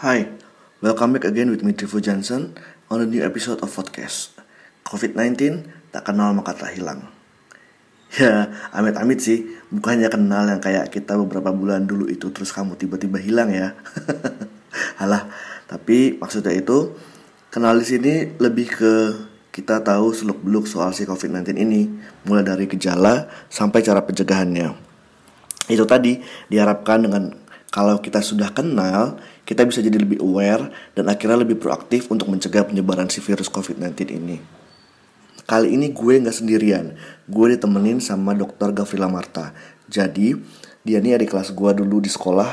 Hi, welcome back again with me Trivo Johnson on a new episode of podcast. COVID-19 tak kenal maka tak hilang. Ya, amit-amit sih, bukannya kenal yang kayak kita beberapa bulan dulu itu terus kamu tiba-tiba hilang ya. Halah, tapi maksudnya itu kenal di sini lebih ke kita tahu seluk-beluk soal si COVID-19 ini, mulai dari gejala sampai cara pencegahannya. Itu tadi diharapkan dengan kalau kita sudah kenal, kita bisa jadi lebih aware dan akhirnya lebih proaktif untuk mencegah penyebaran si virus COVID-19 ini. Kali ini gue nggak sendirian, gue ditemenin sama dokter Gavrila Marta. Jadi, dia nih adik kelas gue dulu di sekolah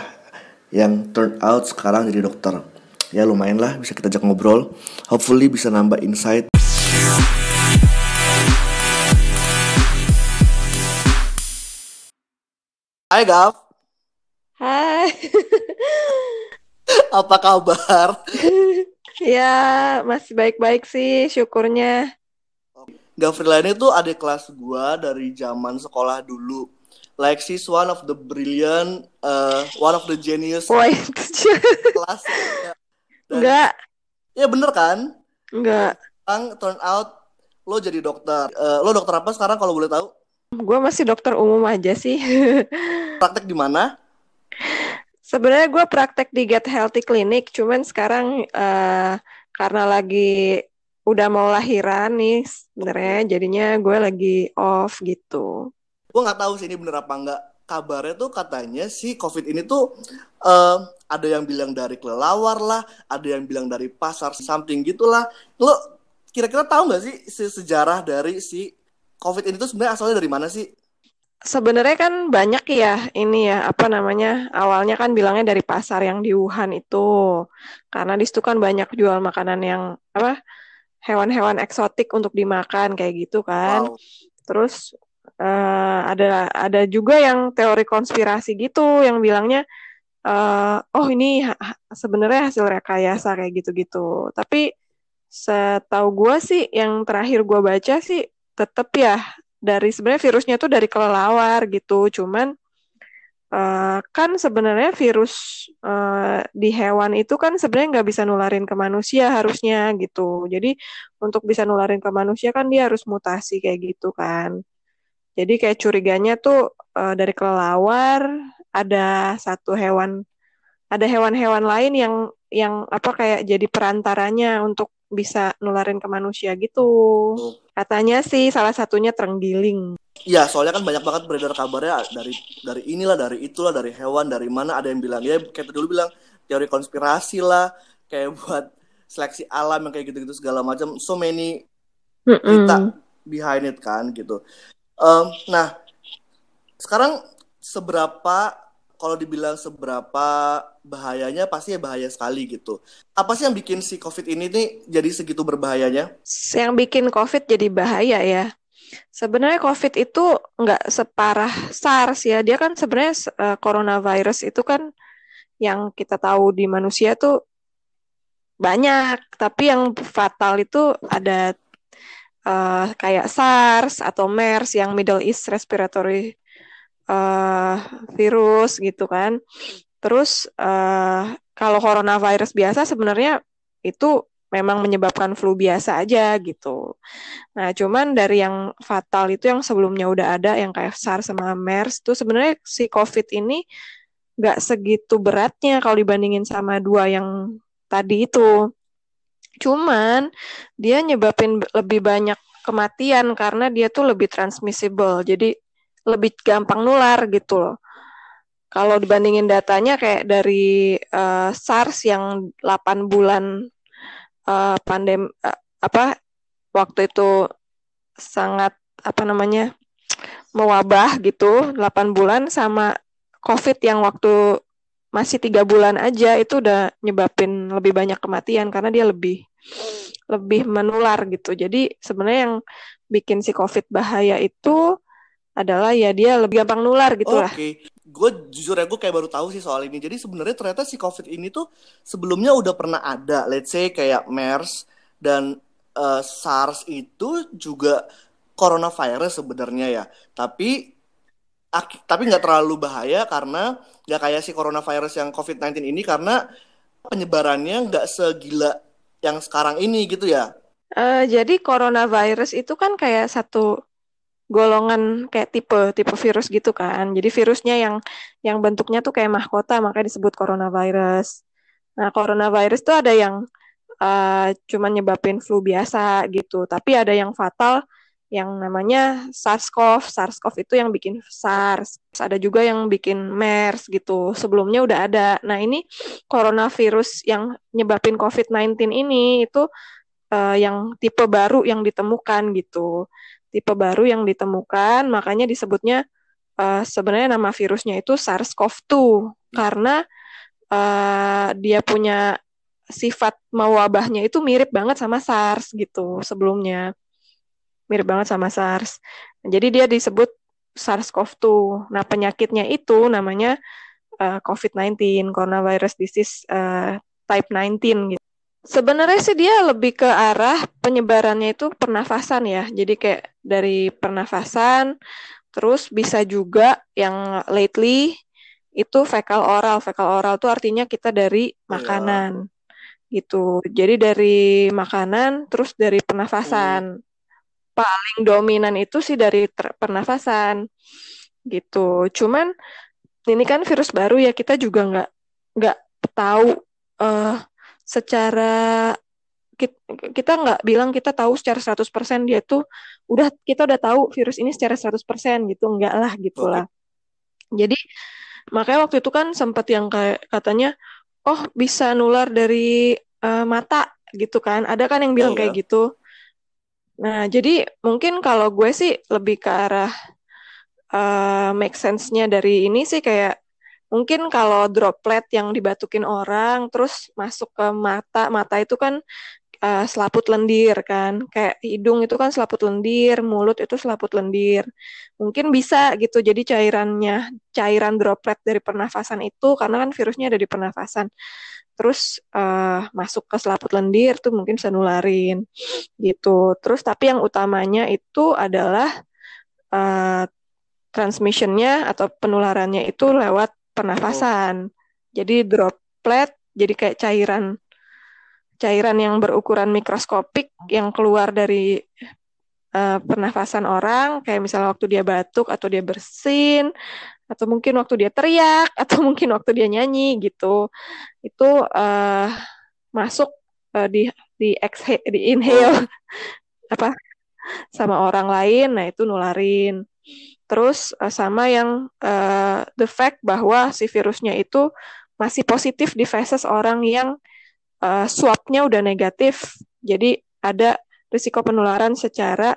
yang turn out sekarang jadi dokter. Ya lumayan lah bisa kita ajak ngobrol. Hopefully bisa nambah insight. Hai Gav. Hai. Apa kabar? ya, masih baik-baik sih syukurnya. Gavrila ini tuh adik kelas gua dari zaman sekolah dulu. Like she's one of the brilliant, uh, one of the genius kelas. Dan, enggak. Ya bener kan? Enggak. Sekarang turn out lo jadi dokter. Uh, lo dokter apa sekarang kalau boleh tahu? Gue masih dokter umum aja sih. Praktek di mana? Sebenarnya gue praktek di Get Healthy Clinic, cuman sekarang uh, karena lagi udah mau lahiran nih sebenarnya, jadinya gue lagi off gitu. Gue nggak tahu sih ini bener apa enggak. Kabarnya tuh katanya si COVID ini tuh uh, ada yang bilang dari kelelawar lah, ada yang bilang dari pasar something gitulah. Lo kira-kira tahu nggak sih sejarah dari si COVID ini tuh sebenarnya asalnya dari mana sih? Sebenarnya kan banyak ya ini ya apa namanya awalnya kan bilangnya dari pasar yang di Wuhan itu. Karena di situ kan banyak jual makanan yang apa hewan-hewan eksotik untuk dimakan kayak gitu kan. Wow. terus uh, ada ada juga yang teori konspirasi gitu yang bilangnya uh, oh ini sebenarnya hasil rekayasa kayak gitu-gitu. Tapi setahu gue sih yang terakhir gue baca sih tetap ya dari sebenarnya virusnya tuh dari kelelawar gitu. Cuman uh, kan sebenarnya virus uh, di hewan itu kan sebenarnya nggak bisa nularin ke manusia harusnya gitu. Jadi untuk bisa nularin ke manusia kan dia harus mutasi kayak gitu kan. Jadi kayak curiganya tuh uh, dari kelelawar ada satu hewan ada hewan-hewan lain yang yang apa kayak jadi perantaranya untuk bisa nularin ke manusia gitu. Katanya sih salah satunya terenggiling. Iya, soalnya kan banyak banget beredar kabarnya dari dari inilah, dari itulah, dari hewan, dari mana ada yang bilang ya kayak dulu bilang teori konspirasi lah, kayak buat seleksi alam yang kayak gitu-gitu segala macam. So many mm kita behind it kan gitu. Um, nah, sekarang seberapa kalau dibilang seberapa bahayanya pasti ya bahaya sekali gitu. Apa sih yang bikin si COVID ini nih jadi segitu berbahayanya? Yang bikin COVID jadi bahaya ya. Sebenarnya COVID itu nggak separah SARS ya. Dia kan sebenarnya uh, coronavirus itu kan yang kita tahu di manusia tuh banyak, tapi yang fatal itu ada uh, kayak SARS atau MERS yang Middle East Respiratory uh, virus gitu kan. Terus uh, kalau coronavirus biasa sebenarnya itu memang menyebabkan flu biasa aja gitu. Nah, cuman dari yang fatal itu yang sebelumnya udah ada yang kayak SARS sama MERS itu sebenarnya si COVID ini nggak segitu beratnya kalau dibandingin sama dua yang tadi itu. Cuman dia nyebabin lebih banyak kematian karena dia tuh lebih transmissible. Jadi lebih gampang nular gitu loh. Kalau dibandingin datanya kayak dari uh, SARS yang 8 bulan uh, pandem uh, apa waktu itu sangat apa namanya mewabah gitu 8 bulan sama COVID yang waktu masih tiga bulan aja itu udah nyebabin lebih banyak kematian karena dia lebih lebih menular gitu. Jadi sebenarnya yang bikin si COVID bahaya itu adalah ya dia lebih gampang nular gitu lah. Oke, gue jujur ya gue kayak baru tahu sih soal ini. Jadi sebenarnya ternyata si COVID ini tuh sebelumnya udah pernah ada, let's say kayak MERS dan uh, SARS itu juga coronavirus sebenarnya ya. Tapi tapi nggak terlalu bahaya karena nggak kayak si coronavirus yang COVID-19 ini karena penyebarannya nggak segila yang sekarang ini gitu ya? Uh, jadi coronavirus itu kan kayak satu golongan kayak tipe tipe virus gitu kan. Jadi virusnya yang yang bentuknya tuh kayak mahkota makanya disebut coronavirus. Nah, coronavirus tuh ada yang uh, cuma nyebabin flu biasa gitu, tapi ada yang fatal yang namanya SARS-CoV. SARS-CoV itu yang bikin SARS. Ada juga yang bikin MERS gitu. Sebelumnya udah ada. Nah, ini coronavirus yang nyebabin COVID-19 ini itu uh, yang tipe baru yang ditemukan gitu. Tipe baru yang ditemukan, makanya disebutnya uh, sebenarnya nama virusnya itu SARS-CoV-2 karena uh, dia punya sifat mewabahnya itu mirip banget sama SARS gitu sebelumnya mirip banget sama SARS. Jadi dia disebut SARS-CoV-2. Nah, penyakitnya itu namanya uh, COVID-19, coronavirus disease uh, type 19 gitu. Sebenarnya sih dia lebih ke arah penyebarannya itu pernafasan ya. Jadi kayak dari pernafasan, terus bisa juga yang lately itu fekal oral. Fekal oral itu artinya kita dari iya. makanan. Ya. gitu. Jadi dari makanan terus dari pernafasan. Hmm paling dominan itu sih dari pernafasan gitu. Cuman ini kan virus baru ya kita juga nggak nggak tahu uh, secara kita nggak bilang kita tahu secara 100% dia tuh udah kita udah tahu virus ini secara 100% gitu enggak lah gitulah. Jadi makanya waktu itu kan sempat yang kayak katanya oh bisa nular dari uh, mata gitu kan. Ada kan yang bilang oh, kayak gitu. Nah, jadi mungkin kalau gue sih lebih ke arah uh, make sense-nya dari ini sih kayak mungkin kalau droplet yang dibatukin orang terus masuk ke mata, mata itu kan uh, selaput lendir kan, kayak hidung itu kan selaput lendir, mulut itu selaput lendir. Mungkin bisa gitu, jadi cairannya, cairan droplet dari pernafasan itu karena kan virusnya ada di pernafasan terus uh, masuk ke selaput lendir tuh mungkin bisa nularin gitu. Terus tapi yang utamanya itu adalah uh, transmissionnya atau penularannya itu lewat pernafasan. Oh. Jadi droplet jadi kayak cairan cairan yang berukuran mikroskopik yang keluar dari uh, pernafasan orang. Kayak misalnya waktu dia batuk atau dia bersin atau mungkin waktu dia teriak atau mungkin waktu dia nyanyi gitu. Itu uh, masuk uh, di di exhale di inhale. Apa? Sama orang lain nah itu nularin terus uh, sama yang uh, the fact bahwa si virusnya itu masih positif di fases orang yang uh, swabnya udah negatif jadi ada risiko penularan secara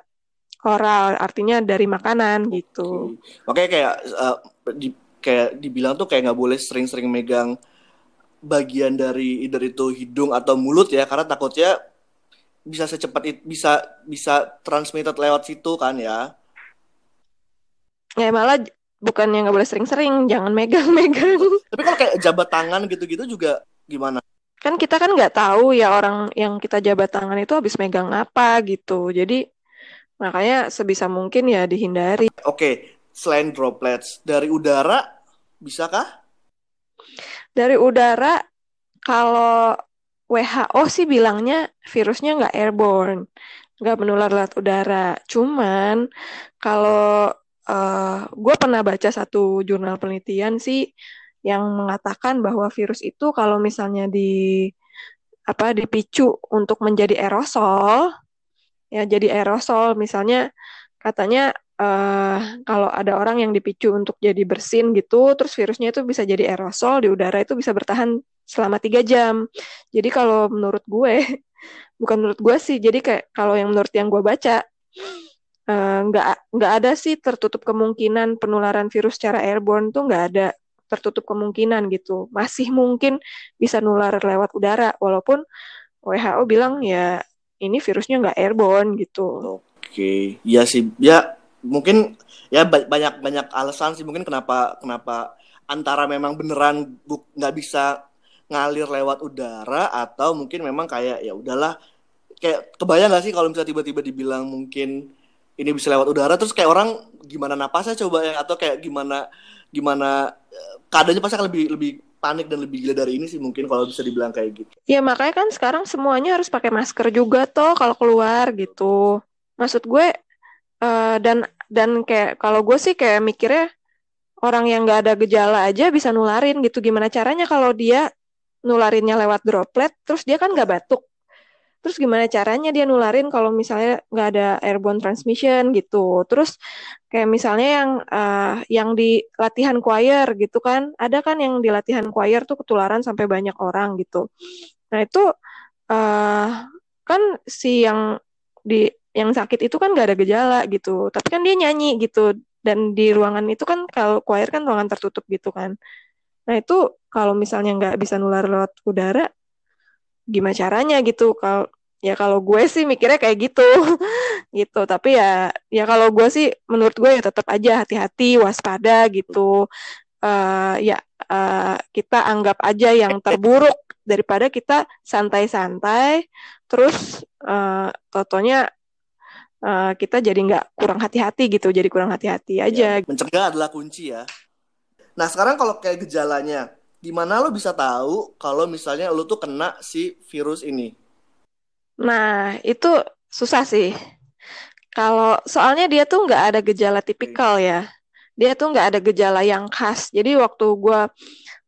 oral artinya dari makanan gitu. Oke, okay, kayak uh, di, kayak dibilang tuh kayak nggak boleh sering-sering megang bagian dari either itu hidung atau mulut ya karena takutnya bisa secepat bisa bisa transmitted lewat situ kan ya. Ya malah bukan yang nggak boleh sering-sering, jangan megang-megang. Tapi kalau kayak jabat tangan gitu-gitu juga gimana? Kan kita kan nggak tahu ya orang yang kita jabat tangan itu habis megang apa gitu. Jadi Makanya sebisa mungkin ya dihindari. Oke, selain droplets dari udara bisakah? Dari udara kalau WHO sih bilangnya virusnya nggak airborne, nggak menular lewat udara. Cuman kalau uh, eh, gue pernah baca satu jurnal penelitian sih yang mengatakan bahwa virus itu kalau misalnya di apa dipicu untuk menjadi aerosol ya jadi aerosol misalnya katanya uh, kalau ada orang yang dipicu untuk jadi bersin gitu terus virusnya itu bisa jadi aerosol di udara itu bisa bertahan selama tiga jam. Jadi kalau menurut gue bukan menurut gue sih jadi kayak kalau yang menurut yang gue baca nggak uh, nggak ada sih tertutup kemungkinan penularan virus secara airborne tuh nggak ada tertutup kemungkinan gitu. Masih mungkin bisa nular lewat udara walaupun WHO bilang ya ini virusnya nggak airborne gitu. Oke, ya sih, ya mungkin ya banyak banyak alasan sih. Mungkin kenapa kenapa antara memang beneran nggak bisa ngalir lewat udara atau mungkin memang kayak ya udahlah kayak kebayang gak sih kalau misalnya tiba-tiba dibilang mungkin ini bisa lewat udara terus kayak orang gimana napasnya coba ya atau kayak gimana gimana eh, keadaannya pasti akan lebih lebih panik dan lebih gila dari ini sih mungkin kalau bisa dibilang kayak gitu. Ya makanya kan sekarang semuanya harus pakai masker juga toh kalau keluar gitu. Maksud gue uh, dan dan kayak kalau gue sih kayak mikirnya orang yang nggak ada gejala aja bisa nularin gitu. Gimana caranya kalau dia nularinnya lewat droplet, terus dia kan nggak batuk. Terus gimana caranya dia nularin kalau misalnya nggak ada airborne transmission gitu. Terus kayak misalnya yang uh, yang di latihan choir gitu kan, ada kan yang di latihan choir tuh ketularan sampai banyak orang gitu. Nah itu uh, kan si yang di yang sakit itu kan gak ada gejala gitu, tapi kan dia nyanyi gitu dan di ruangan itu kan kalau choir kan ruangan tertutup gitu kan. Nah itu kalau misalnya nggak bisa nular lewat udara, gimana caranya gitu? Kalau ya kalau gue sih mikirnya kayak gitu, gitu. Tapi ya ya kalau gue sih menurut gue ya tetap aja hati-hati, waspada gitu. Uh, ya uh, kita anggap aja yang terburuk daripada kita santai-santai, terus uh, totonya uh, kita jadi nggak kurang hati-hati gitu, jadi kurang hati-hati aja. Ya, mencegah adalah kunci ya. Nah sekarang kalau kayak gejalanya, gimana lo bisa tahu kalau misalnya lo tuh kena si virus ini? Nah itu susah sih. Kalau soalnya dia tuh nggak ada gejala tipikal ya. Dia tuh nggak ada gejala yang khas. Jadi waktu gue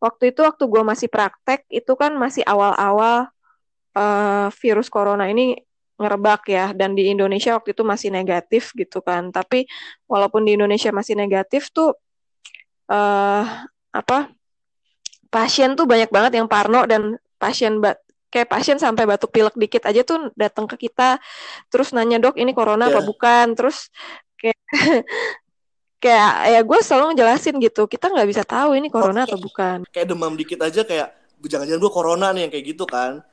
waktu itu waktu gue masih praktek itu kan masih awal-awal uh, virus corona ini ngerebak ya dan di Indonesia waktu itu masih negatif gitu kan tapi walaupun di Indonesia masih negatif tuh uh, apa pasien tuh banyak banget yang parno dan pasien bat kayak pasien sampai batuk pilek dikit aja tuh datang ke kita terus nanya dok ini corona yeah. apa iya. bukan terus kayak kayak ya gue selalu ngejelasin gitu kita nggak bisa tahu ini corona atau bukan kayak demam dikit aja kayak jangan-jangan gue corona nih yang kayak gitu kan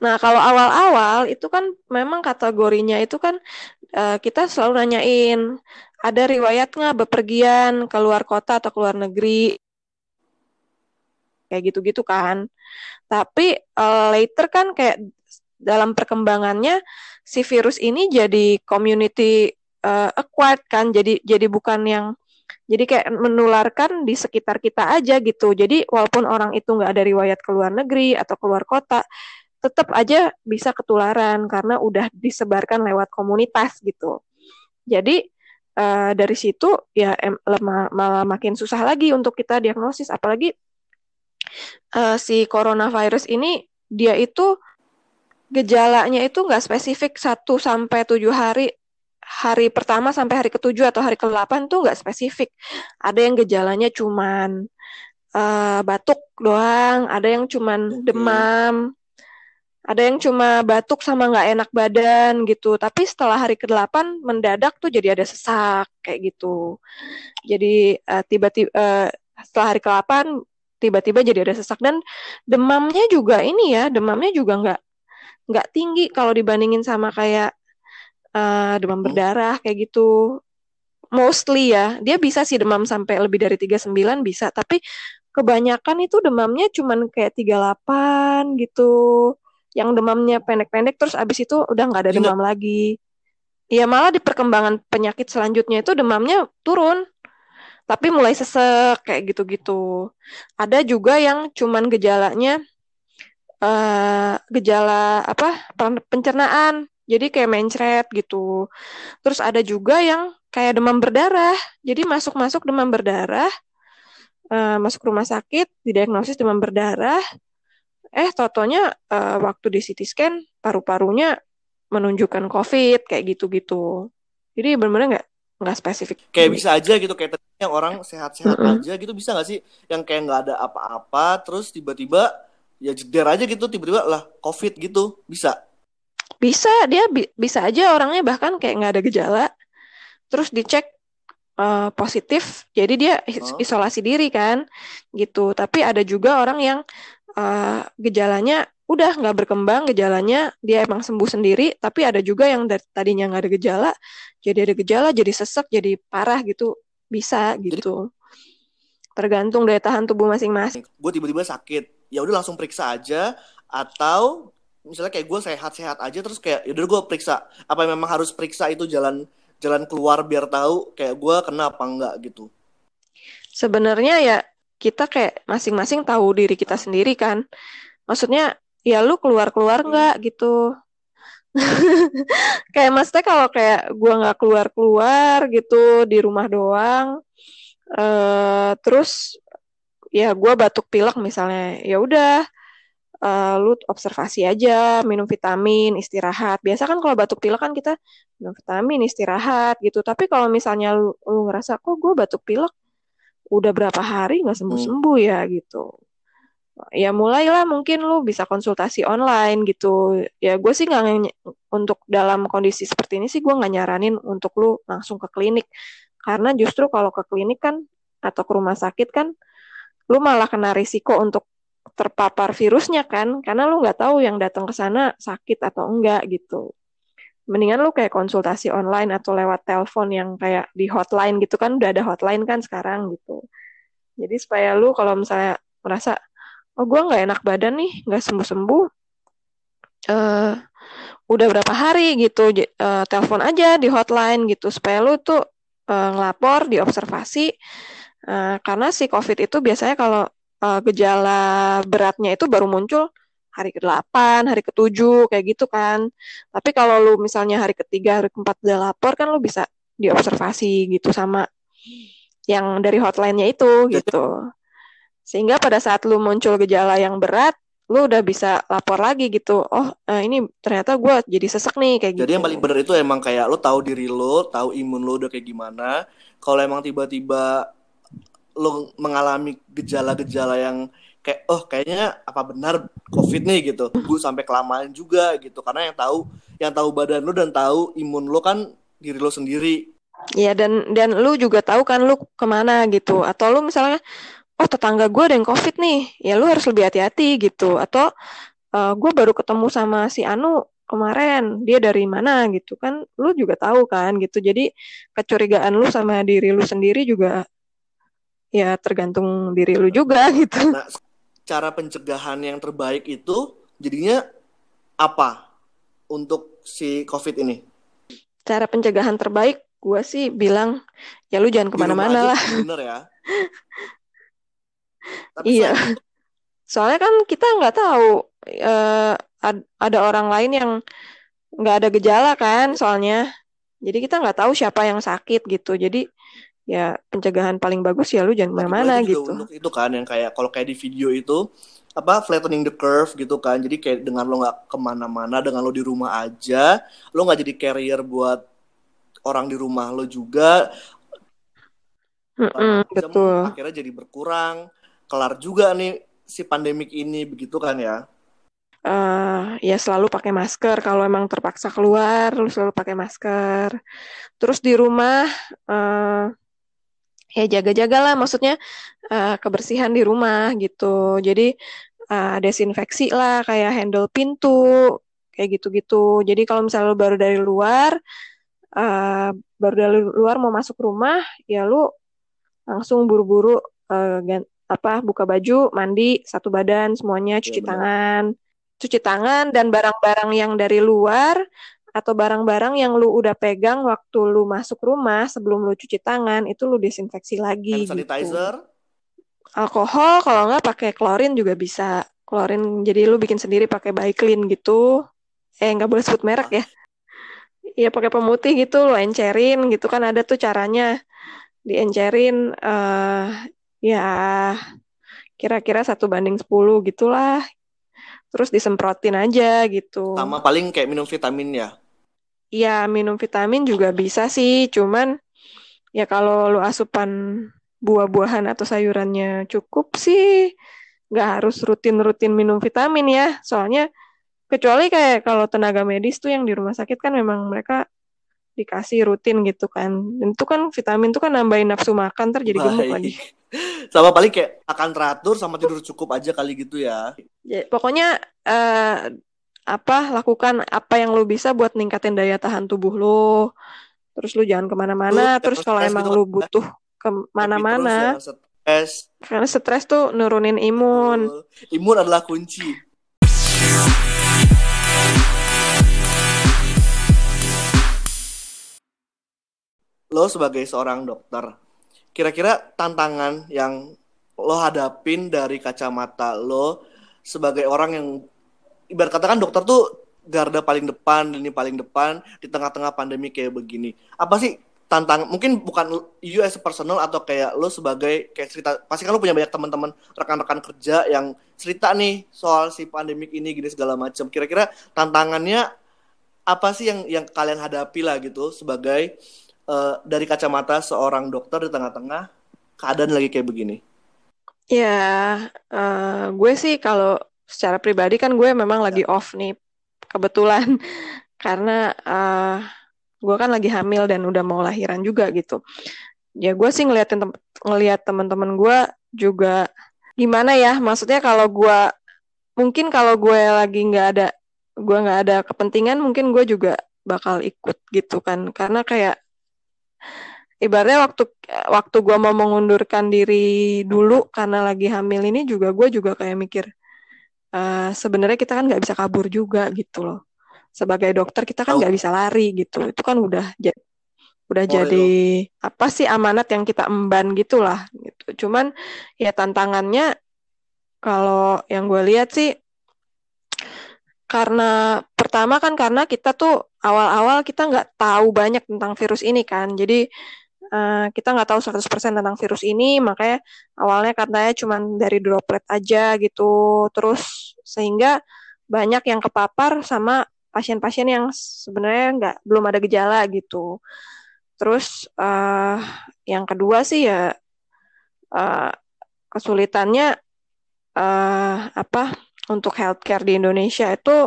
Nah, kalau awal-awal itu kan memang kategorinya itu kan uh, kita selalu nanyain ada riwayat nggak bepergian ke luar kota atau ke luar negeri kayak gitu-gitu kan. Tapi uh, later kan kayak dalam perkembangannya si virus ini jadi community uh, acquired kan, jadi jadi bukan yang jadi kayak menularkan di sekitar kita aja gitu. Jadi walaupun orang itu nggak ada riwayat ke luar negeri atau keluar kota, tetap aja bisa ketularan karena udah disebarkan lewat komunitas gitu. Jadi uh, dari situ ya malah makin susah lagi untuk kita diagnosis apalagi uh, si coronavirus ini dia itu gejalanya itu nggak spesifik 1 sampai 7 hari. Hari pertama sampai hari ketujuh atau hari ke-8 tuh nggak spesifik. Ada yang gejalanya cuman uh, batuk doang, ada yang cuman demam, ada yang cuma batuk sama nggak enak badan gitu. Tapi setelah hari ke-8 mendadak tuh jadi ada sesak kayak gitu. Jadi uh, tiba-tiba uh, setelah hari ke-8 tiba-tiba jadi ada sesak dan demamnya juga ini ya demamnya juga nggak nggak tinggi kalau dibandingin sama kayak uh, demam berdarah kayak gitu mostly ya dia bisa sih demam sampai lebih dari 39 bisa tapi kebanyakan itu demamnya cuman kayak 38 gitu yang demamnya pendek-pendek terus abis itu udah nggak ada demam lagi. Ya malah di perkembangan penyakit selanjutnya itu demamnya turun. Tapi mulai sesek kayak gitu-gitu. Ada juga yang cuman gejalanya uh, gejala apa pencernaan. Jadi kayak mencret gitu. Terus ada juga yang kayak demam berdarah. Jadi masuk-masuk demam berdarah, uh, masuk rumah sakit, didiagnosis demam berdarah, eh totonya uh, waktu di CT scan paru-parunya menunjukkan COVID kayak gitu-gitu. Jadi benar-benar nggak nggak spesifik. Kayak bisa aja gitu kayak yang orang sehat-sehat mm -hmm. aja gitu bisa nggak sih yang kayak nggak ada apa-apa terus tiba-tiba ya jeder aja gitu tiba-tiba lah COVID gitu bisa. Bisa dia bi bisa aja orangnya bahkan kayak nggak ada gejala terus dicek uh, positif jadi dia isolasi diri kan gitu tapi ada juga orang yang uh, gejalanya udah nggak berkembang gejalanya dia emang sembuh sendiri tapi ada juga yang dari tadinya nggak ada gejala jadi ada gejala jadi sesek jadi parah gitu bisa gitu. Jadi, tergantung daya tahan tubuh masing-masing. Gue tiba-tiba sakit. Ya udah langsung periksa aja. Atau misalnya kayak gue sehat-sehat aja terus kayak ya udah gue periksa. Apa memang harus periksa itu jalan jalan keluar biar tahu kayak gue kena apa enggak gitu. Sebenarnya ya kita kayak masing-masing tahu diri kita sendiri kan. Maksudnya ya lu keluar-keluar nggak gitu. kayak maksudnya kalau kayak gua nggak keluar-keluar gitu di rumah doang. Uh, terus ya gua batuk pilek misalnya ya udah uh, lu observasi aja, minum vitamin, istirahat. Biasa kan kalau batuk pilek kan kita minum vitamin, istirahat gitu. Tapi kalau misalnya lu, lu ngerasa kok gue batuk pilek udah berapa hari nggak sembuh-sembuh hmm. ya gitu. Ya mulailah mungkin lu bisa konsultasi online gitu. Ya gue sih nggak untuk dalam kondisi seperti ini sih gue nggak nyaranin untuk lu langsung ke klinik. Karena justru kalau ke klinik kan atau ke rumah sakit kan lu malah kena risiko untuk terpapar virusnya kan karena lu nggak tahu yang datang ke sana sakit atau enggak gitu mendingan lu kayak konsultasi online atau lewat telepon yang kayak di hotline gitu kan udah ada hotline kan sekarang gitu jadi supaya lu kalau misalnya merasa oh gue nggak enak badan nih nggak sembuh sembuh uh, udah berapa hari gitu uh, telepon aja di hotline gitu supaya lu tuh uh, ngelapor diobservasi uh, karena si covid itu biasanya kalau uh, gejala beratnya itu baru muncul hari ke-8, hari ke-7, kayak gitu kan. Tapi kalau lu misalnya hari ketiga, hari keempat udah lapor kan lu bisa diobservasi gitu sama yang dari hotline-nya itu gitu. Sehingga pada saat lu muncul gejala yang berat, lu udah bisa lapor lagi gitu. Oh, uh, ini ternyata gue jadi sesek nih kayak jadi gitu. Jadi yang paling benar itu emang kayak lu tahu diri lu, tahu imun lu udah kayak gimana. Kalau emang tiba-tiba lo mengalami gejala-gejala yang kayak oh kayaknya apa benar covid nih gitu gue sampai kelamaan juga gitu karena yang tahu yang tahu badan lo dan tahu imun lo kan diri lo sendiri Iya dan dan lu juga tahu kan lu ke mana gitu atau lu misalnya oh tetangga gue ada yang covid nih ya lu harus lebih hati-hati gitu atau uh, eh, gue baru ketemu sama si Anu kemarin dia dari mana gitu kan lu juga tahu kan gitu jadi kecurigaan lu sama diri lu sendiri juga ya tergantung diri lu juga gitu. Nah, cara pencegahan yang terbaik itu jadinya apa untuk si COVID ini? Cara pencegahan terbaik gue sih bilang ya lu jangan ke mana-mana lah. Bener ya. Tapi iya. Soalnya kan kita nggak tahu uh, ada orang lain yang nggak ada gejala kan soalnya. Jadi kita nggak tahu siapa yang sakit gitu. Jadi ya pencegahan paling bagus ya lu jangan ke mana-mana gitu. Untuk itu kan yang kayak kalau kayak di video itu apa flattening the curve gitu kan jadi kayak dengan lo nggak ke mana-mana dengan lo di rumah aja lo nggak jadi carrier buat orang di rumah lo juga mm -mm, betul akhirnya jadi berkurang kelar juga nih si pandemik ini begitu kan ya uh, ya selalu pakai masker kalau emang terpaksa keluar lu selalu pakai masker terus di rumah uh, ya jaga-jagalah maksudnya uh, kebersihan di rumah gitu. Jadi uh, desinfeksi lah kayak handle pintu kayak gitu-gitu. Jadi kalau misalnya lu baru dari luar uh, baru dari luar mau masuk rumah ya lu langsung buru-buru uh, apa buka baju, mandi satu badan semuanya cuci ya, tangan. Cuci tangan dan barang-barang yang dari luar atau barang-barang yang lu udah pegang waktu lu masuk rumah sebelum lu cuci tangan itu lu desinfeksi lagi Hand sanitizer. Gitu. alkohol kalau nggak pakai klorin juga bisa. Klorin jadi lu bikin sendiri pakai clean gitu. Eh nggak boleh sebut merek ya. Iya pakai pemutih gitu lo encerin gitu. Kan ada tuh caranya. Diencerin uh, ya kira-kira satu banding sepuluh gitulah terus disemprotin aja gitu. Sama paling kayak minum vitamin ya. Iya, minum vitamin juga bisa sih, cuman ya kalau lu asupan buah-buahan atau sayurannya cukup sih nggak harus rutin-rutin minum vitamin ya. Soalnya kecuali kayak kalau tenaga medis tuh yang di rumah sakit kan memang mereka dikasih rutin gitu kan. Dan itu kan vitamin tuh kan nambahin nafsu makan terjadi gemuk lagi. Sama paling kayak akan teratur sama tidur cukup aja kali gitu ya. ya pokoknya uh, apa lakukan apa yang lu bisa buat ningkatin daya tahan tubuh lu terus lu jangan ke mana-mana terus kalau emang gitu lu butuh ke mana-mana. Ya, karena stres tuh nurunin imun. Imun adalah kunci. Lo sebagai seorang dokter kira-kira tantangan yang lo hadapin dari kacamata lo sebagai orang yang ibarat katakan dokter tuh garda paling depan, ini paling depan di tengah-tengah pandemi kayak begini. Apa sih tantang mungkin bukan you as personal atau kayak lo sebagai kayak cerita pasti kan lo punya banyak teman-teman rekan-rekan kerja yang cerita nih soal si pandemik ini gini segala macam kira-kira tantangannya apa sih yang yang kalian hadapi lah gitu sebagai uh, dari kacamata seorang dokter di tengah-tengah keadaan lagi kayak begini. Ya uh, gue sih kalau secara pribadi kan gue memang lagi ya. off nih kebetulan. Karena uh, gue kan lagi hamil dan udah mau lahiran juga gitu. Ya gue sih ngeliatin tem ngeliat teman-teman gue juga gimana ya maksudnya kalau gue mungkin kalau gue lagi nggak ada gue nggak ada kepentingan mungkin gue juga bakal ikut gitu kan. Karena kayak ibaratnya waktu waktu gue mau mengundurkan diri dulu karena lagi hamil ini juga gue juga kayak mikir uh, sebenarnya kita kan nggak bisa kabur juga gitu loh sebagai dokter kita kan nggak oh. bisa lari gitu itu kan udah udah oh, jadi itu. apa sih amanat yang kita emban gitulah gitu cuman ya tantangannya kalau yang gue lihat sih karena pertama kan karena kita tuh awal-awal kita nggak tahu banyak tentang virus ini kan. Jadi uh, kita nggak tahu 100% tentang virus ini. Makanya awalnya katanya cuma dari droplet aja gitu. Terus sehingga banyak yang kepapar sama pasien-pasien yang sebenarnya nggak belum ada gejala gitu. Terus uh, yang kedua sih ya uh, kesulitannya uh, apa untuk healthcare di Indonesia itu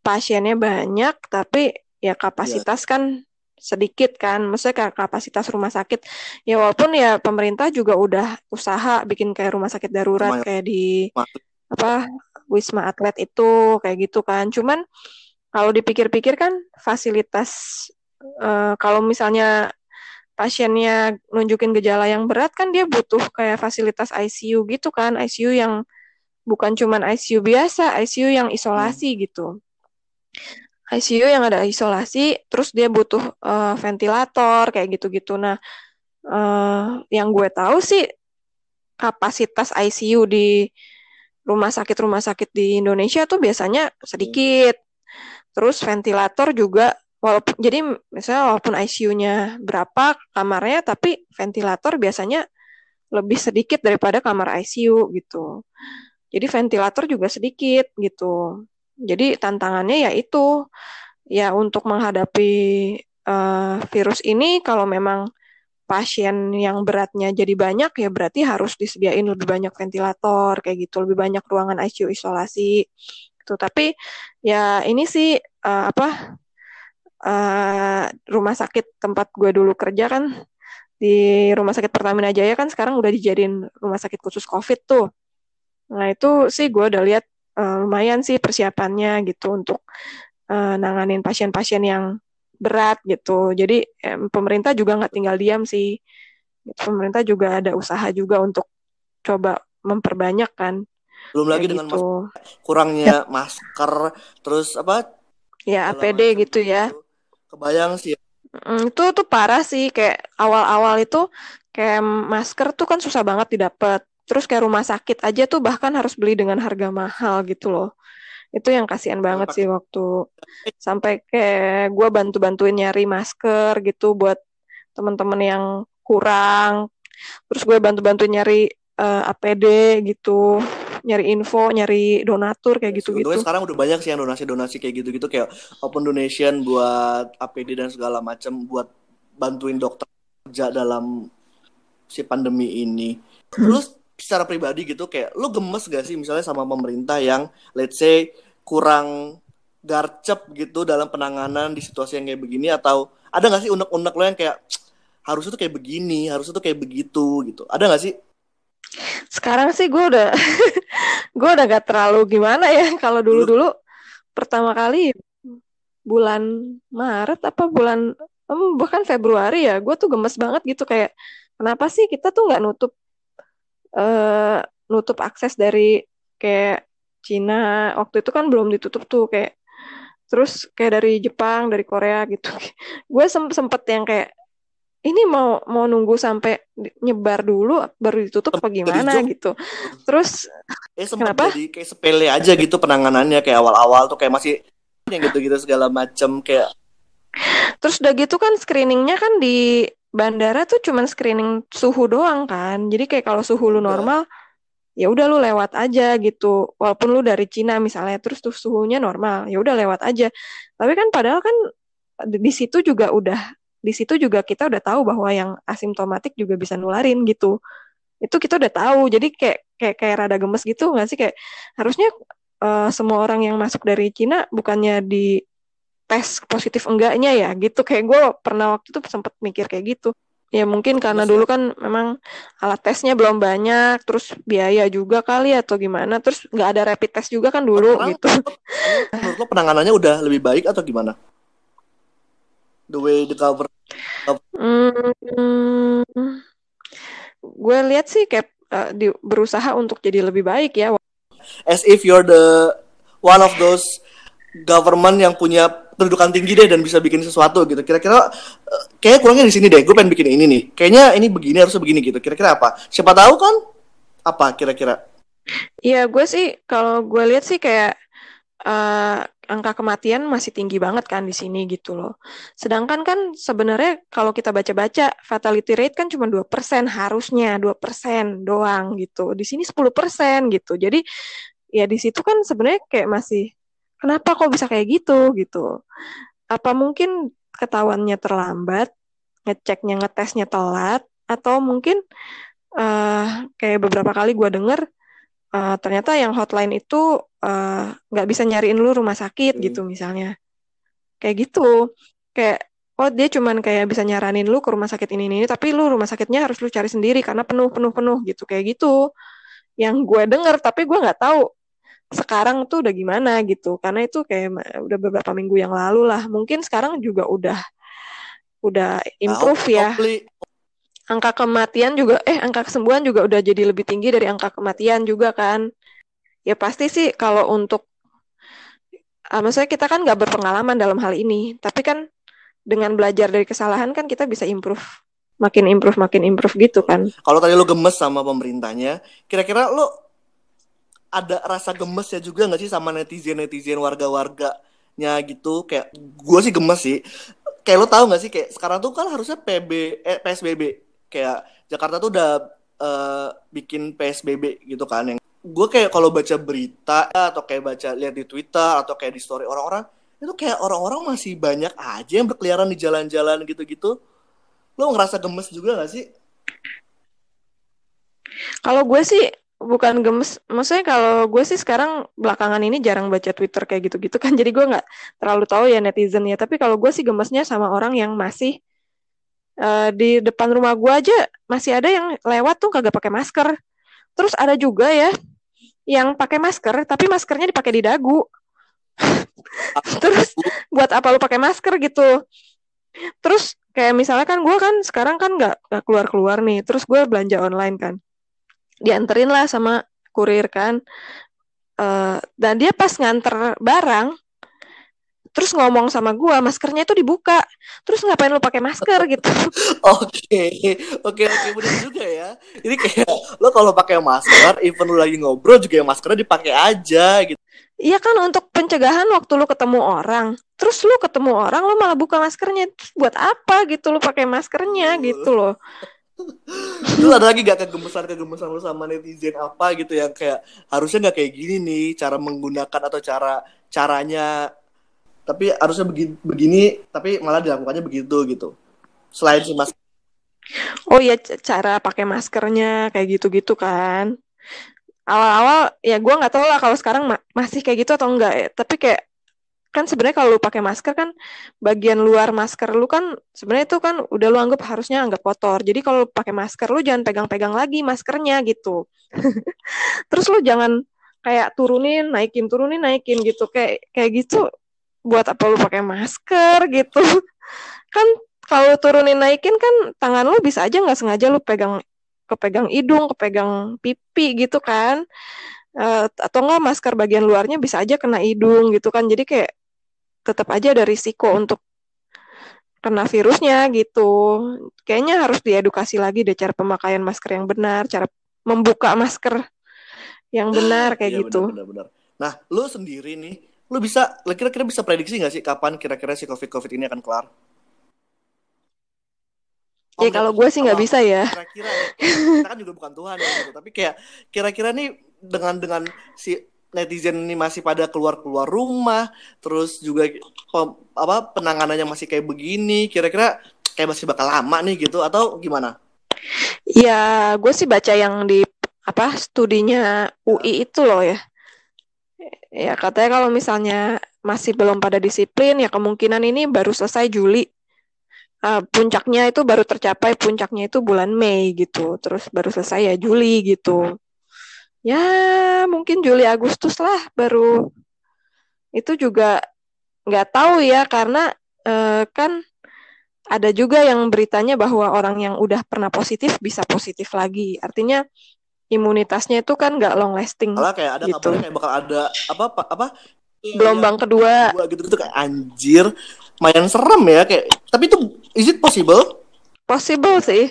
pasiennya banyak tapi ya kapasitas yeah. kan sedikit kan, maksudnya kapasitas rumah sakit. Ya walaupun ya pemerintah juga udah usaha bikin kayak rumah sakit darurat kayak di apa Wisma Atlet itu kayak gitu kan, cuman kalau dipikir-pikir kan fasilitas uh, kalau misalnya pasiennya nunjukin gejala yang berat kan dia butuh kayak fasilitas ICU gitu kan. ICU yang bukan cuman ICU biasa ICU yang isolasi hmm. gitu ICU yang ada isolasi terus dia butuh uh, ventilator kayak gitu-gitu nah uh, yang gue tahu sih kapasitas ICU di rumah sakit rumah sakit di Indonesia tuh biasanya sedikit Terus ventilator juga walaupun jadi misalnya walaupun ICU-nya berapa kamarnya tapi ventilator biasanya lebih sedikit daripada kamar ICU gitu. Jadi ventilator juga sedikit gitu. Jadi tantangannya ya itu ya untuk menghadapi uh, virus ini kalau memang pasien yang beratnya jadi banyak ya berarti harus disediain lebih banyak ventilator kayak gitu, lebih banyak ruangan ICU isolasi gitu. Tapi ya ini sih uh, apa uh, rumah sakit tempat gue dulu kerja kan di rumah sakit Pertamina Jaya kan sekarang udah dijadiin rumah sakit khusus COVID tuh. Nah itu sih gue udah lihat uh, lumayan sih persiapannya gitu untuk uh, nanganin pasien-pasien yang berat gitu. Jadi eh, pemerintah juga nggak tinggal diam sih. Pemerintah juga ada usaha juga untuk coba memperbanyak kan belum lagi dengan gitu. kurangnya ya. masker terus apa ya APD gitu ya kebayang sih mm, itu tuh parah sih kayak awal-awal itu kayak masker tuh kan susah banget didapat terus kayak rumah sakit aja tuh bahkan harus beli dengan harga mahal gitu loh itu yang kasihan banget sih waktu sampai kayak gue bantu-bantuin nyari masker gitu buat temen-temen yang kurang terus gue bantu-bantuin nyari uh, eh, APD gitu nyari info, nyari donatur kayak gitu-gitu. sekarang udah banyak sih yang donasi-donasi kayak gitu-gitu kayak open donation buat APD dan segala macam buat bantuin dokter kerja dalam si pandemi ini. Terus secara pribadi gitu kayak lu gemes gak sih misalnya sama pemerintah yang let's say kurang garcep gitu dalam penanganan di situasi yang kayak begini atau ada gak sih unek-unek lo yang kayak harusnya tuh kayak begini, harusnya tuh kayak begitu gitu. Ada gak sih? Sekarang sih gue udah gue udah gak terlalu gimana ya kalau dulu-dulu pertama kali bulan Maret apa bulan bahkan Februari ya gue tuh gemes banget gitu kayak kenapa sih kita tuh nggak nutup uh, nutup akses dari kayak Cina waktu itu kan belum ditutup tuh kayak terus kayak dari Jepang dari Korea gitu gue sempet yang kayak ini mau mau nunggu sampai nyebar dulu baru ditutup apa gimana gitu. Terus eh, kenapa? Jadi kayak sepele aja gitu penanganannya kayak awal-awal tuh kayak masih yang gitu-gitu segala macam kayak Terus udah gitu kan screeningnya kan di bandara tuh cuman screening suhu doang kan. Jadi kayak kalau suhu lu normal ya udah lu lewat aja gitu. Walaupun lu dari Cina misalnya terus tuh suhunya normal, ya udah lewat aja. Tapi kan padahal kan di situ juga udah di situ juga kita udah tahu bahwa yang asimptomatik juga bisa nularin gitu itu kita udah tahu jadi kayak kayak kayak rada gemes gitu nggak sih kayak harusnya uh, semua orang yang masuk dari Cina bukannya di tes positif enggaknya ya gitu. Kayak gue pernah waktu itu sempat mikir kayak gitu. Ya mungkin karena dulu kan memang alat tesnya belum banyak terus biaya juga kali atau gimana. Terus nggak ada rapid test juga kan dulu Perang, gitu. menurut lo penanganannya udah lebih baik atau gimana? The way the cover, Hmm, gue lihat sih kayak uh, di, berusaha untuk jadi lebih baik ya. As if you're the one of those government yang punya kedudukan tinggi deh dan bisa bikin sesuatu gitu. Kira-kira kayak kurangnya di sini deh. Gue pengen bikin ini nih. Kayaknya ini begini harusnya begini gitu. Kira-kira apa? Siapa tahu kan? Apa kira-kira? Iya, gue sih kalau gue lihat sih kayak uh, angka kematian masih tinggi banget kan di sini gitu loh. Sedangkan kan sebenarnya kalau kita baca-baca fatality rate kan cuma 2% harusnya 2% doang gitu. Di sini 10% gitu. Jadi ya di situ kan sebenarnya kayak masih kenapa kok bisa kayak gitu gitu. Apa mungkin ketahuannya terlambat, ngeceknya ngetesnya telat atau mungkin uh, kayak beberapa kali gue denger uh, ternyata yang hotline itu eh, nggak uh, bisa nyariin lu rumah sakit hmm. gitu misalnya kayak gitu kayak oh dia cuman kayak bisa nyaranin lu ke rumah sakit ini ini tapi lu rumah sakitnya harus lu cari sendiri karena penuh penuh penuh gitu kayak gitu yang gue denger tapi gue nggak tahu sekarang tuh udah gimana gitu. Karena itu kayak udah beberapa minggu yang lalu lah. Mungkin sekarang juga udah udah improve ya. angka kematian juga eh angka kesembuhan juga udah jadi lebih tinggi dari angka kematian juga kan. Ya pasti sih kalau untuk uh, maksudnya kita kan nggak berpengalaman dalam hal ini. Tapi kan dengan belajar dari kesalahan kan kita bisa improve. Makin improve makin improve gitu kan. Kalau tadi lo gemes sama pemerintahnya kira-kira lo ada rasa gemes ya juga nggak sih sama netizen netizen warga-warganya gitu? Kayak gue sih gemes sih. Kayak lo tau gak sih kayak sekarang tuh kan harusnya PB eh, PSBB kayak Jakarta tuh udah uh, bikin PSBB gitu kan yang gue kayak kalau baca berita atau kayak baca lihat di Twitter atau kayak di story orang-orang itu kayak orang-orang masih banyak aja yang berkeliaran di jalan-jalan gitu-gitu. Lo ngerasa gemes juga gak sih? Kalau gue sih bukan gemes maksudnya kalau gue sih sekarang belakangan ini jarang baca Twitter kayak gitu-gitu kan jadi gue nggak terlalu tahu ya netizen ya tapi kalau gue sih gemesnya sama orang yang masih uh, di depan rumah gua aja masih ada yang lewat tuh kagak pakai masker. Terus ada juga ya yang pakai masker tapi maskernya dipakai di dagu. Terus buat apa lu pakai masker gitu? Terus kayak misalnya kan gue kan sekarang kan nggak keluar keluar nih. Terus gue belanja online kan, dianterin lah sama kurir kan. Uh, dan dia pas nganter barang terus ngomong sama gue maskernya itu dibuka. Terus ngapain lo pakai masker gitu? Oke oke oke benar juga ya. Ini kayak lo kalau pakai masker even lo lagi ngobrol juga yang maskernya dipakai aja gitu. Iya kan untuk pencegahan waktu lo ketemu orang, terus lo ketemu orang lo malah buka maskernya, terus buat apa gitu lo pakai maskernya gitu loh. Terus ada lagi gak kegemesan kegemesan lo sama netizen apa gitu yang kayak harusnya nggak kayak gini nih cara menggunakan atau cara caranya. Tapi harusnya begini, begini tapi malah dilakukannya begitu gitu. Selain si mas oh ya cara pakai maskernya kayak gitu-gitu kan. Awal-awal ya gue nggak tahu lah kalau sekarang ma masih kayak gitu atau enggak ya. Tapi kayak kan sebenarnya kalau lu pakai masker kan bagian luar masker lu kan sebenarnya itu kan udah lu anggap harusnya anggap kotor. Jadi kalau pakai masker lu jangan pegang-pegang lagi maskernya gitu. Terus lu jangan kayak turunin naikin turunin naikin gitu. Kayak kayak gitu buat apa lu pakai masker gitu. Kan kalau turunin naikin kan tangan lu bisa aja nggak sengaja lu pegang kepegang hidung kepegang pipi gitu kan. Uh, atau enggak masker bagian luarnya bisa aja kena hidung gitu kan. Jadi kayak tetap aja ada risiko untuk kena virusnya gitu. Kayaknya harus diedukasi lagi deh cara pemakaian masker yang benar, cara membuka masker yang benar kayak Iya, gitu. benar, benar, benar. Nah, lu sendiri nih, lu bisa, kira-kira bisa prediksi nggak sih kapan kira-kira si COVID-COVID ini akan kelar? Ya kalau gue sih nggak bisa ya. Kira-kira, kita kan juga bukan Tuhan ya, gitu. tapi kayak kira-kira nih dengan dengan si netizen ini masih pada keluar-keluar rumah, terus juga pem- apa penanganannya masih kayak begini, kira-kira kayak masih bakal lama nih gitu atau gimana? Ya, gue sih baca yang di apa studinya UI itu loh ya. Ya katanya kalau misalnya masih belum pada disiplin, ya kemungkinan ini baru selesai Juli. Ah, puncaknya itu baru tercapai puncaknya itu bulan Mei gitu. Terus baru selesai ya Juli gitu. Ya mungkin Juli Agustus lah baru. Itu juga nggak tahu ya karena eh, kan ada juga yang beritanya bahwa orang yang udah pernah positif bisa positif lagi. Artinya imunitasnya itu kan nggak long lasting. Malah kayak ada Gitu. kayak bakal ada apa apa, apa Gelombang kedua, gua gitu gitu kayak anjir lumayan serem ya kayak tapi itu is it possible possible sih.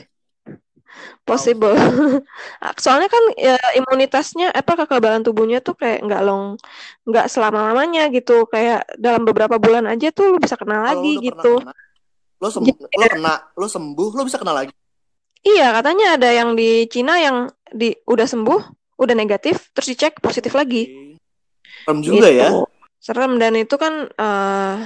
Possible. Soalnya kan ya, imunitasnya apa kekebalan tubuhnya tuh kayak nggak long nggak selama-lamanya gitu. Kayak dalam beberapa bulan aja tuh lu bisa kena Kalau lagi lu udah gitu. kena, lo sembuh lo kena lo sembuh lo bisa kena lagi Iya, katanya ada yang di Cina yang di udah sembuh, udah negatif, terus dicek positif lagi. serem juga ya Gitu. Serem dan itu kan eh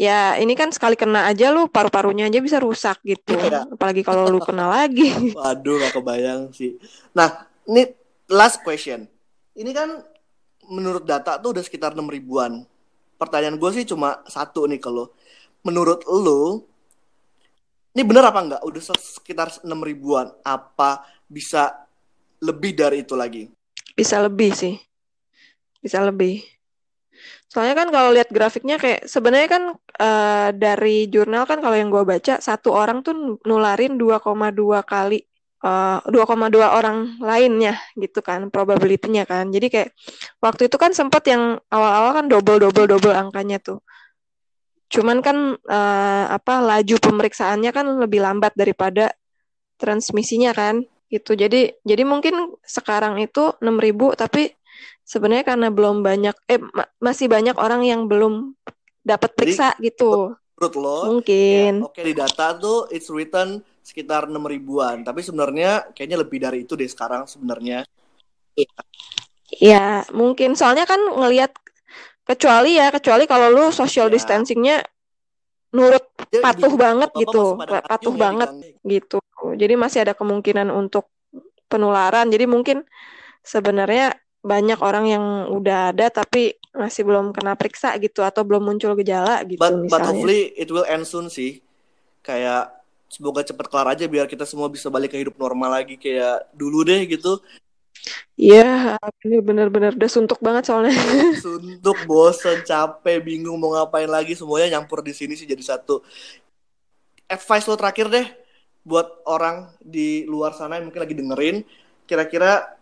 ya ini kan sekali kena aja lu paru-parunya aja bisa rusak gitu. Iya. Apalagi kalau lu kena lagi. waduh gak kebayang sih nah ini last question ini kan menurut data tuh udah sekitar 6 ribuan pertanyaan gue sih cuma satu nih kalau menurut lo ini bener apa enggak udah sekitar 6 ribuan apa bisa lebih dari itu lagi Bisa lebih sih. Bisa lebih. Soalnya kan kalau lihat grafiknya kayak sebenarnya kan eh, dari jurnal kan kalau yang gua baca satu orang tuh nularin 2,2 kali eh, 2,2 orang lainnya gitu kan probability-nya kan. Jadi kayak waktu itu kan sempat yang awal-awal kan double double double angkanya tuh. Cuman kan eh, apa laju pemeriksaannya kan lebih lambat daripada transmisinya kan gitu. Jadi jadi mungkin sekarang itu 6.000 tapi sebenarnya karena belum banyak eh ma- masih banyak orang yang belum dapat Jadi, periksa gitu. menurut lo Mungkin. Ya, oke di data tuh it's written sekitar 6 ribuan, tapi sebenarnya kayaknya lebih dari itu deh sekarang sebenarnya. Ya, mungkin soalnya kan ngelihat kecuali ya, kecuali kalau lu social Ya. distancingnya nurut Dia patuh banget bapak gitu, masih pada patuh ya banget gitu. Jadi masih ada kemungkinan untuk penularan. Jadi mungkin sebenarnya banyak orang yang udah ada tapi masih belum kena periksa gitu atau belum muncul gejala gitu But, but misalnya. hopefully it will end soon sih. Kayak semoga cepet kelar aja biar kita semua bisa balik ke hidup normal lagi kayak dulu deh gitu. Iya, ini bener-bener udah suntuk banget soalnya. Suntuk, bosen, capek, bingung mau ngapain lagi semuanya nyampur di sini sih jadi satu. Advice lo terakhir deh buat orang di luar sana yang mungkin lagi dengerin, kira-kira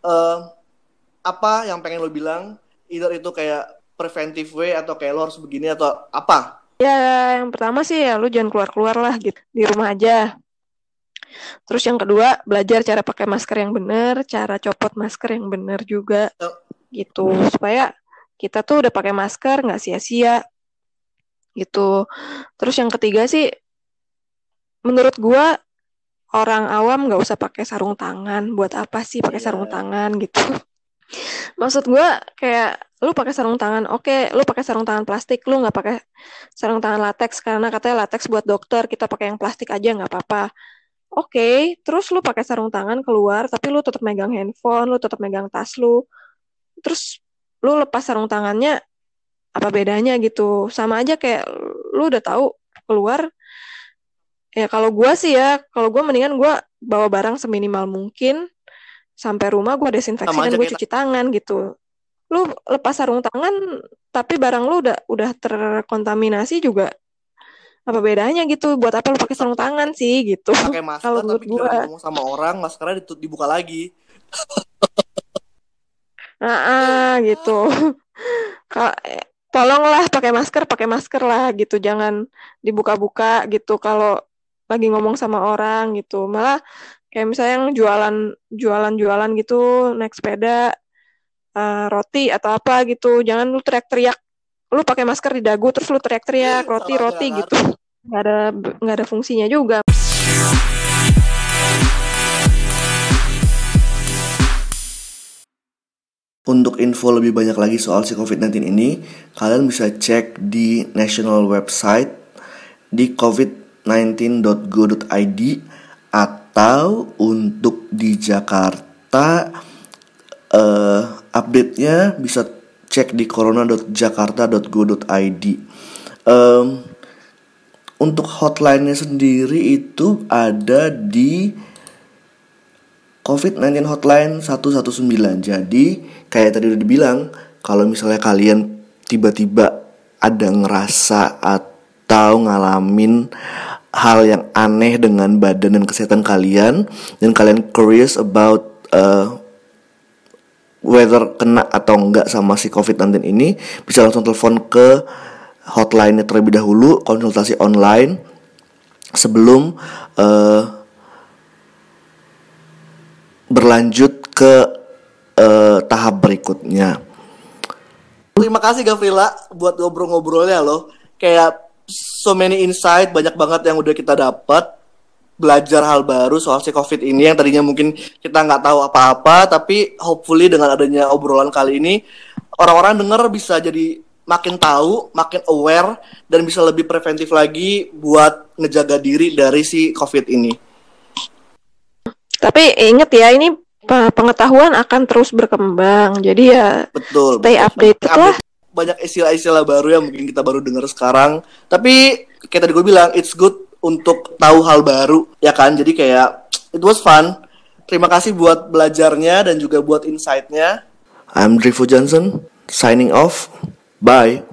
eh, apa yang pengen lo bilang? Either itu kayak preventive way atau kayak lo harus begini atau apa? Ya, yang pertama sih ya lu jangan keluar-keluar lah gitu, di rumah aja. Terus yang kedua, belajar cara pakai masker yang benar, cara copot masker yang benar juga, Oh. gitu. Supaya kita tuh udah pakai masker nggak sia-sia, gitu. Terus yang ketiga sih, menurut gua orang awam nggak usah pakai sarung tangan. Buat apa sih pakai Iya. sarung tangan gitu? Maksud gua kayak lu pakai sarung tangan, oke, lu pakai sarung tangan plastik, lu nggak pakai sarung tangan latex karena katanya latex buat dokter, kita pakai yang plastik aja nggak apa-apa. Oke, terus lu pakai sarung tangan keluar, tapi lu tetap megang handphone, lu tetap megang tas lu. Terus lu lepas sarung tangannya, apa bedanya gitu? Sama aja kayak lu udah tahu keluar. Ya kalau gua sih ya, kalau gua mendingan gua bawa barang seminimal mungkin sampai rumah gua desinfeksi Sama dan gue cuci tangan gitu. Lu lepas sarung tangan, tapi barang lu udah udah terkontaminasi juga apa bedanya gitu? Buat apa lu pakai sarung tangan sih gitu? pakai masker Kalau menurut gua. ngomong sama orang maskernya ditut- dibuka lagi Ah, ah, gitu. Ka- eh, tolonglah pakai masker, pakai masker lah gitu. Jangan dibuka-buka gitu kalau lagi ngomong sama orang gitu. Malah kayak misalnya yang jualan jualan-jualan gitu naik sepeda uh, roti atau apa gitu. Jangan lu teriak-teriak. Lu pakai masker di dagu terus lu teriak-teriak roti roti gitu. Nggak ada nggak ada fungsinya juga. Untuk info lebih banyak lagi soal si COVID-19 ini, kalian bisa cek di national website di covid19.go.id atau untuk di Jakarta uh, update-nya bisa cek di corona.jakarta.go.id. Um, untuk hotline-nya sendiri itu ada di COVID-19 hotline 119. Jadi, kayak tadi udah dibilang, kalau misalnya kalian tiba-tiba ada ngerasa atau ngalamin hal yang aneh dengan badan dan kesehatan kalian dan kalian curious about uh, whether kena atau enggak sama si COVID-19 ini, bisa langsung telepon ke hotline terlebih dahulu, konsultasi online sebelum uh, berlanjut ke uh, tahap berikutnya. Terima kasih Gavrila buat ngobrol-ngobrolnya loh. Kayak so many insight banyak banget yang udah kita dapat belajar hal baru soal si COVID ini yang tadinya mungkin kita nggak tahu apa-apa tapi hopefully dengan adanya obrolan kali ini orang-orang dengar bisa jadi makin tahu, makin aware dan bisa lebih preventif lagi buat ngejaga diri dari si COVID ini. Tapi inget ya ini pengetahuan akan terus berkembang. Jadi ya betul, stay betul. update lah. Banyak istilah-istilah baru yang mungkin kita baru dengar sekarang. Tapi kayak tadi gue bilang, it's good untuk tahu hal baru, ya kan? Jadi kayak it was fun. Terima kasih buat belajarnya dan juga buat insight-nya. I'm Drivo Johnson, signing off. Bye.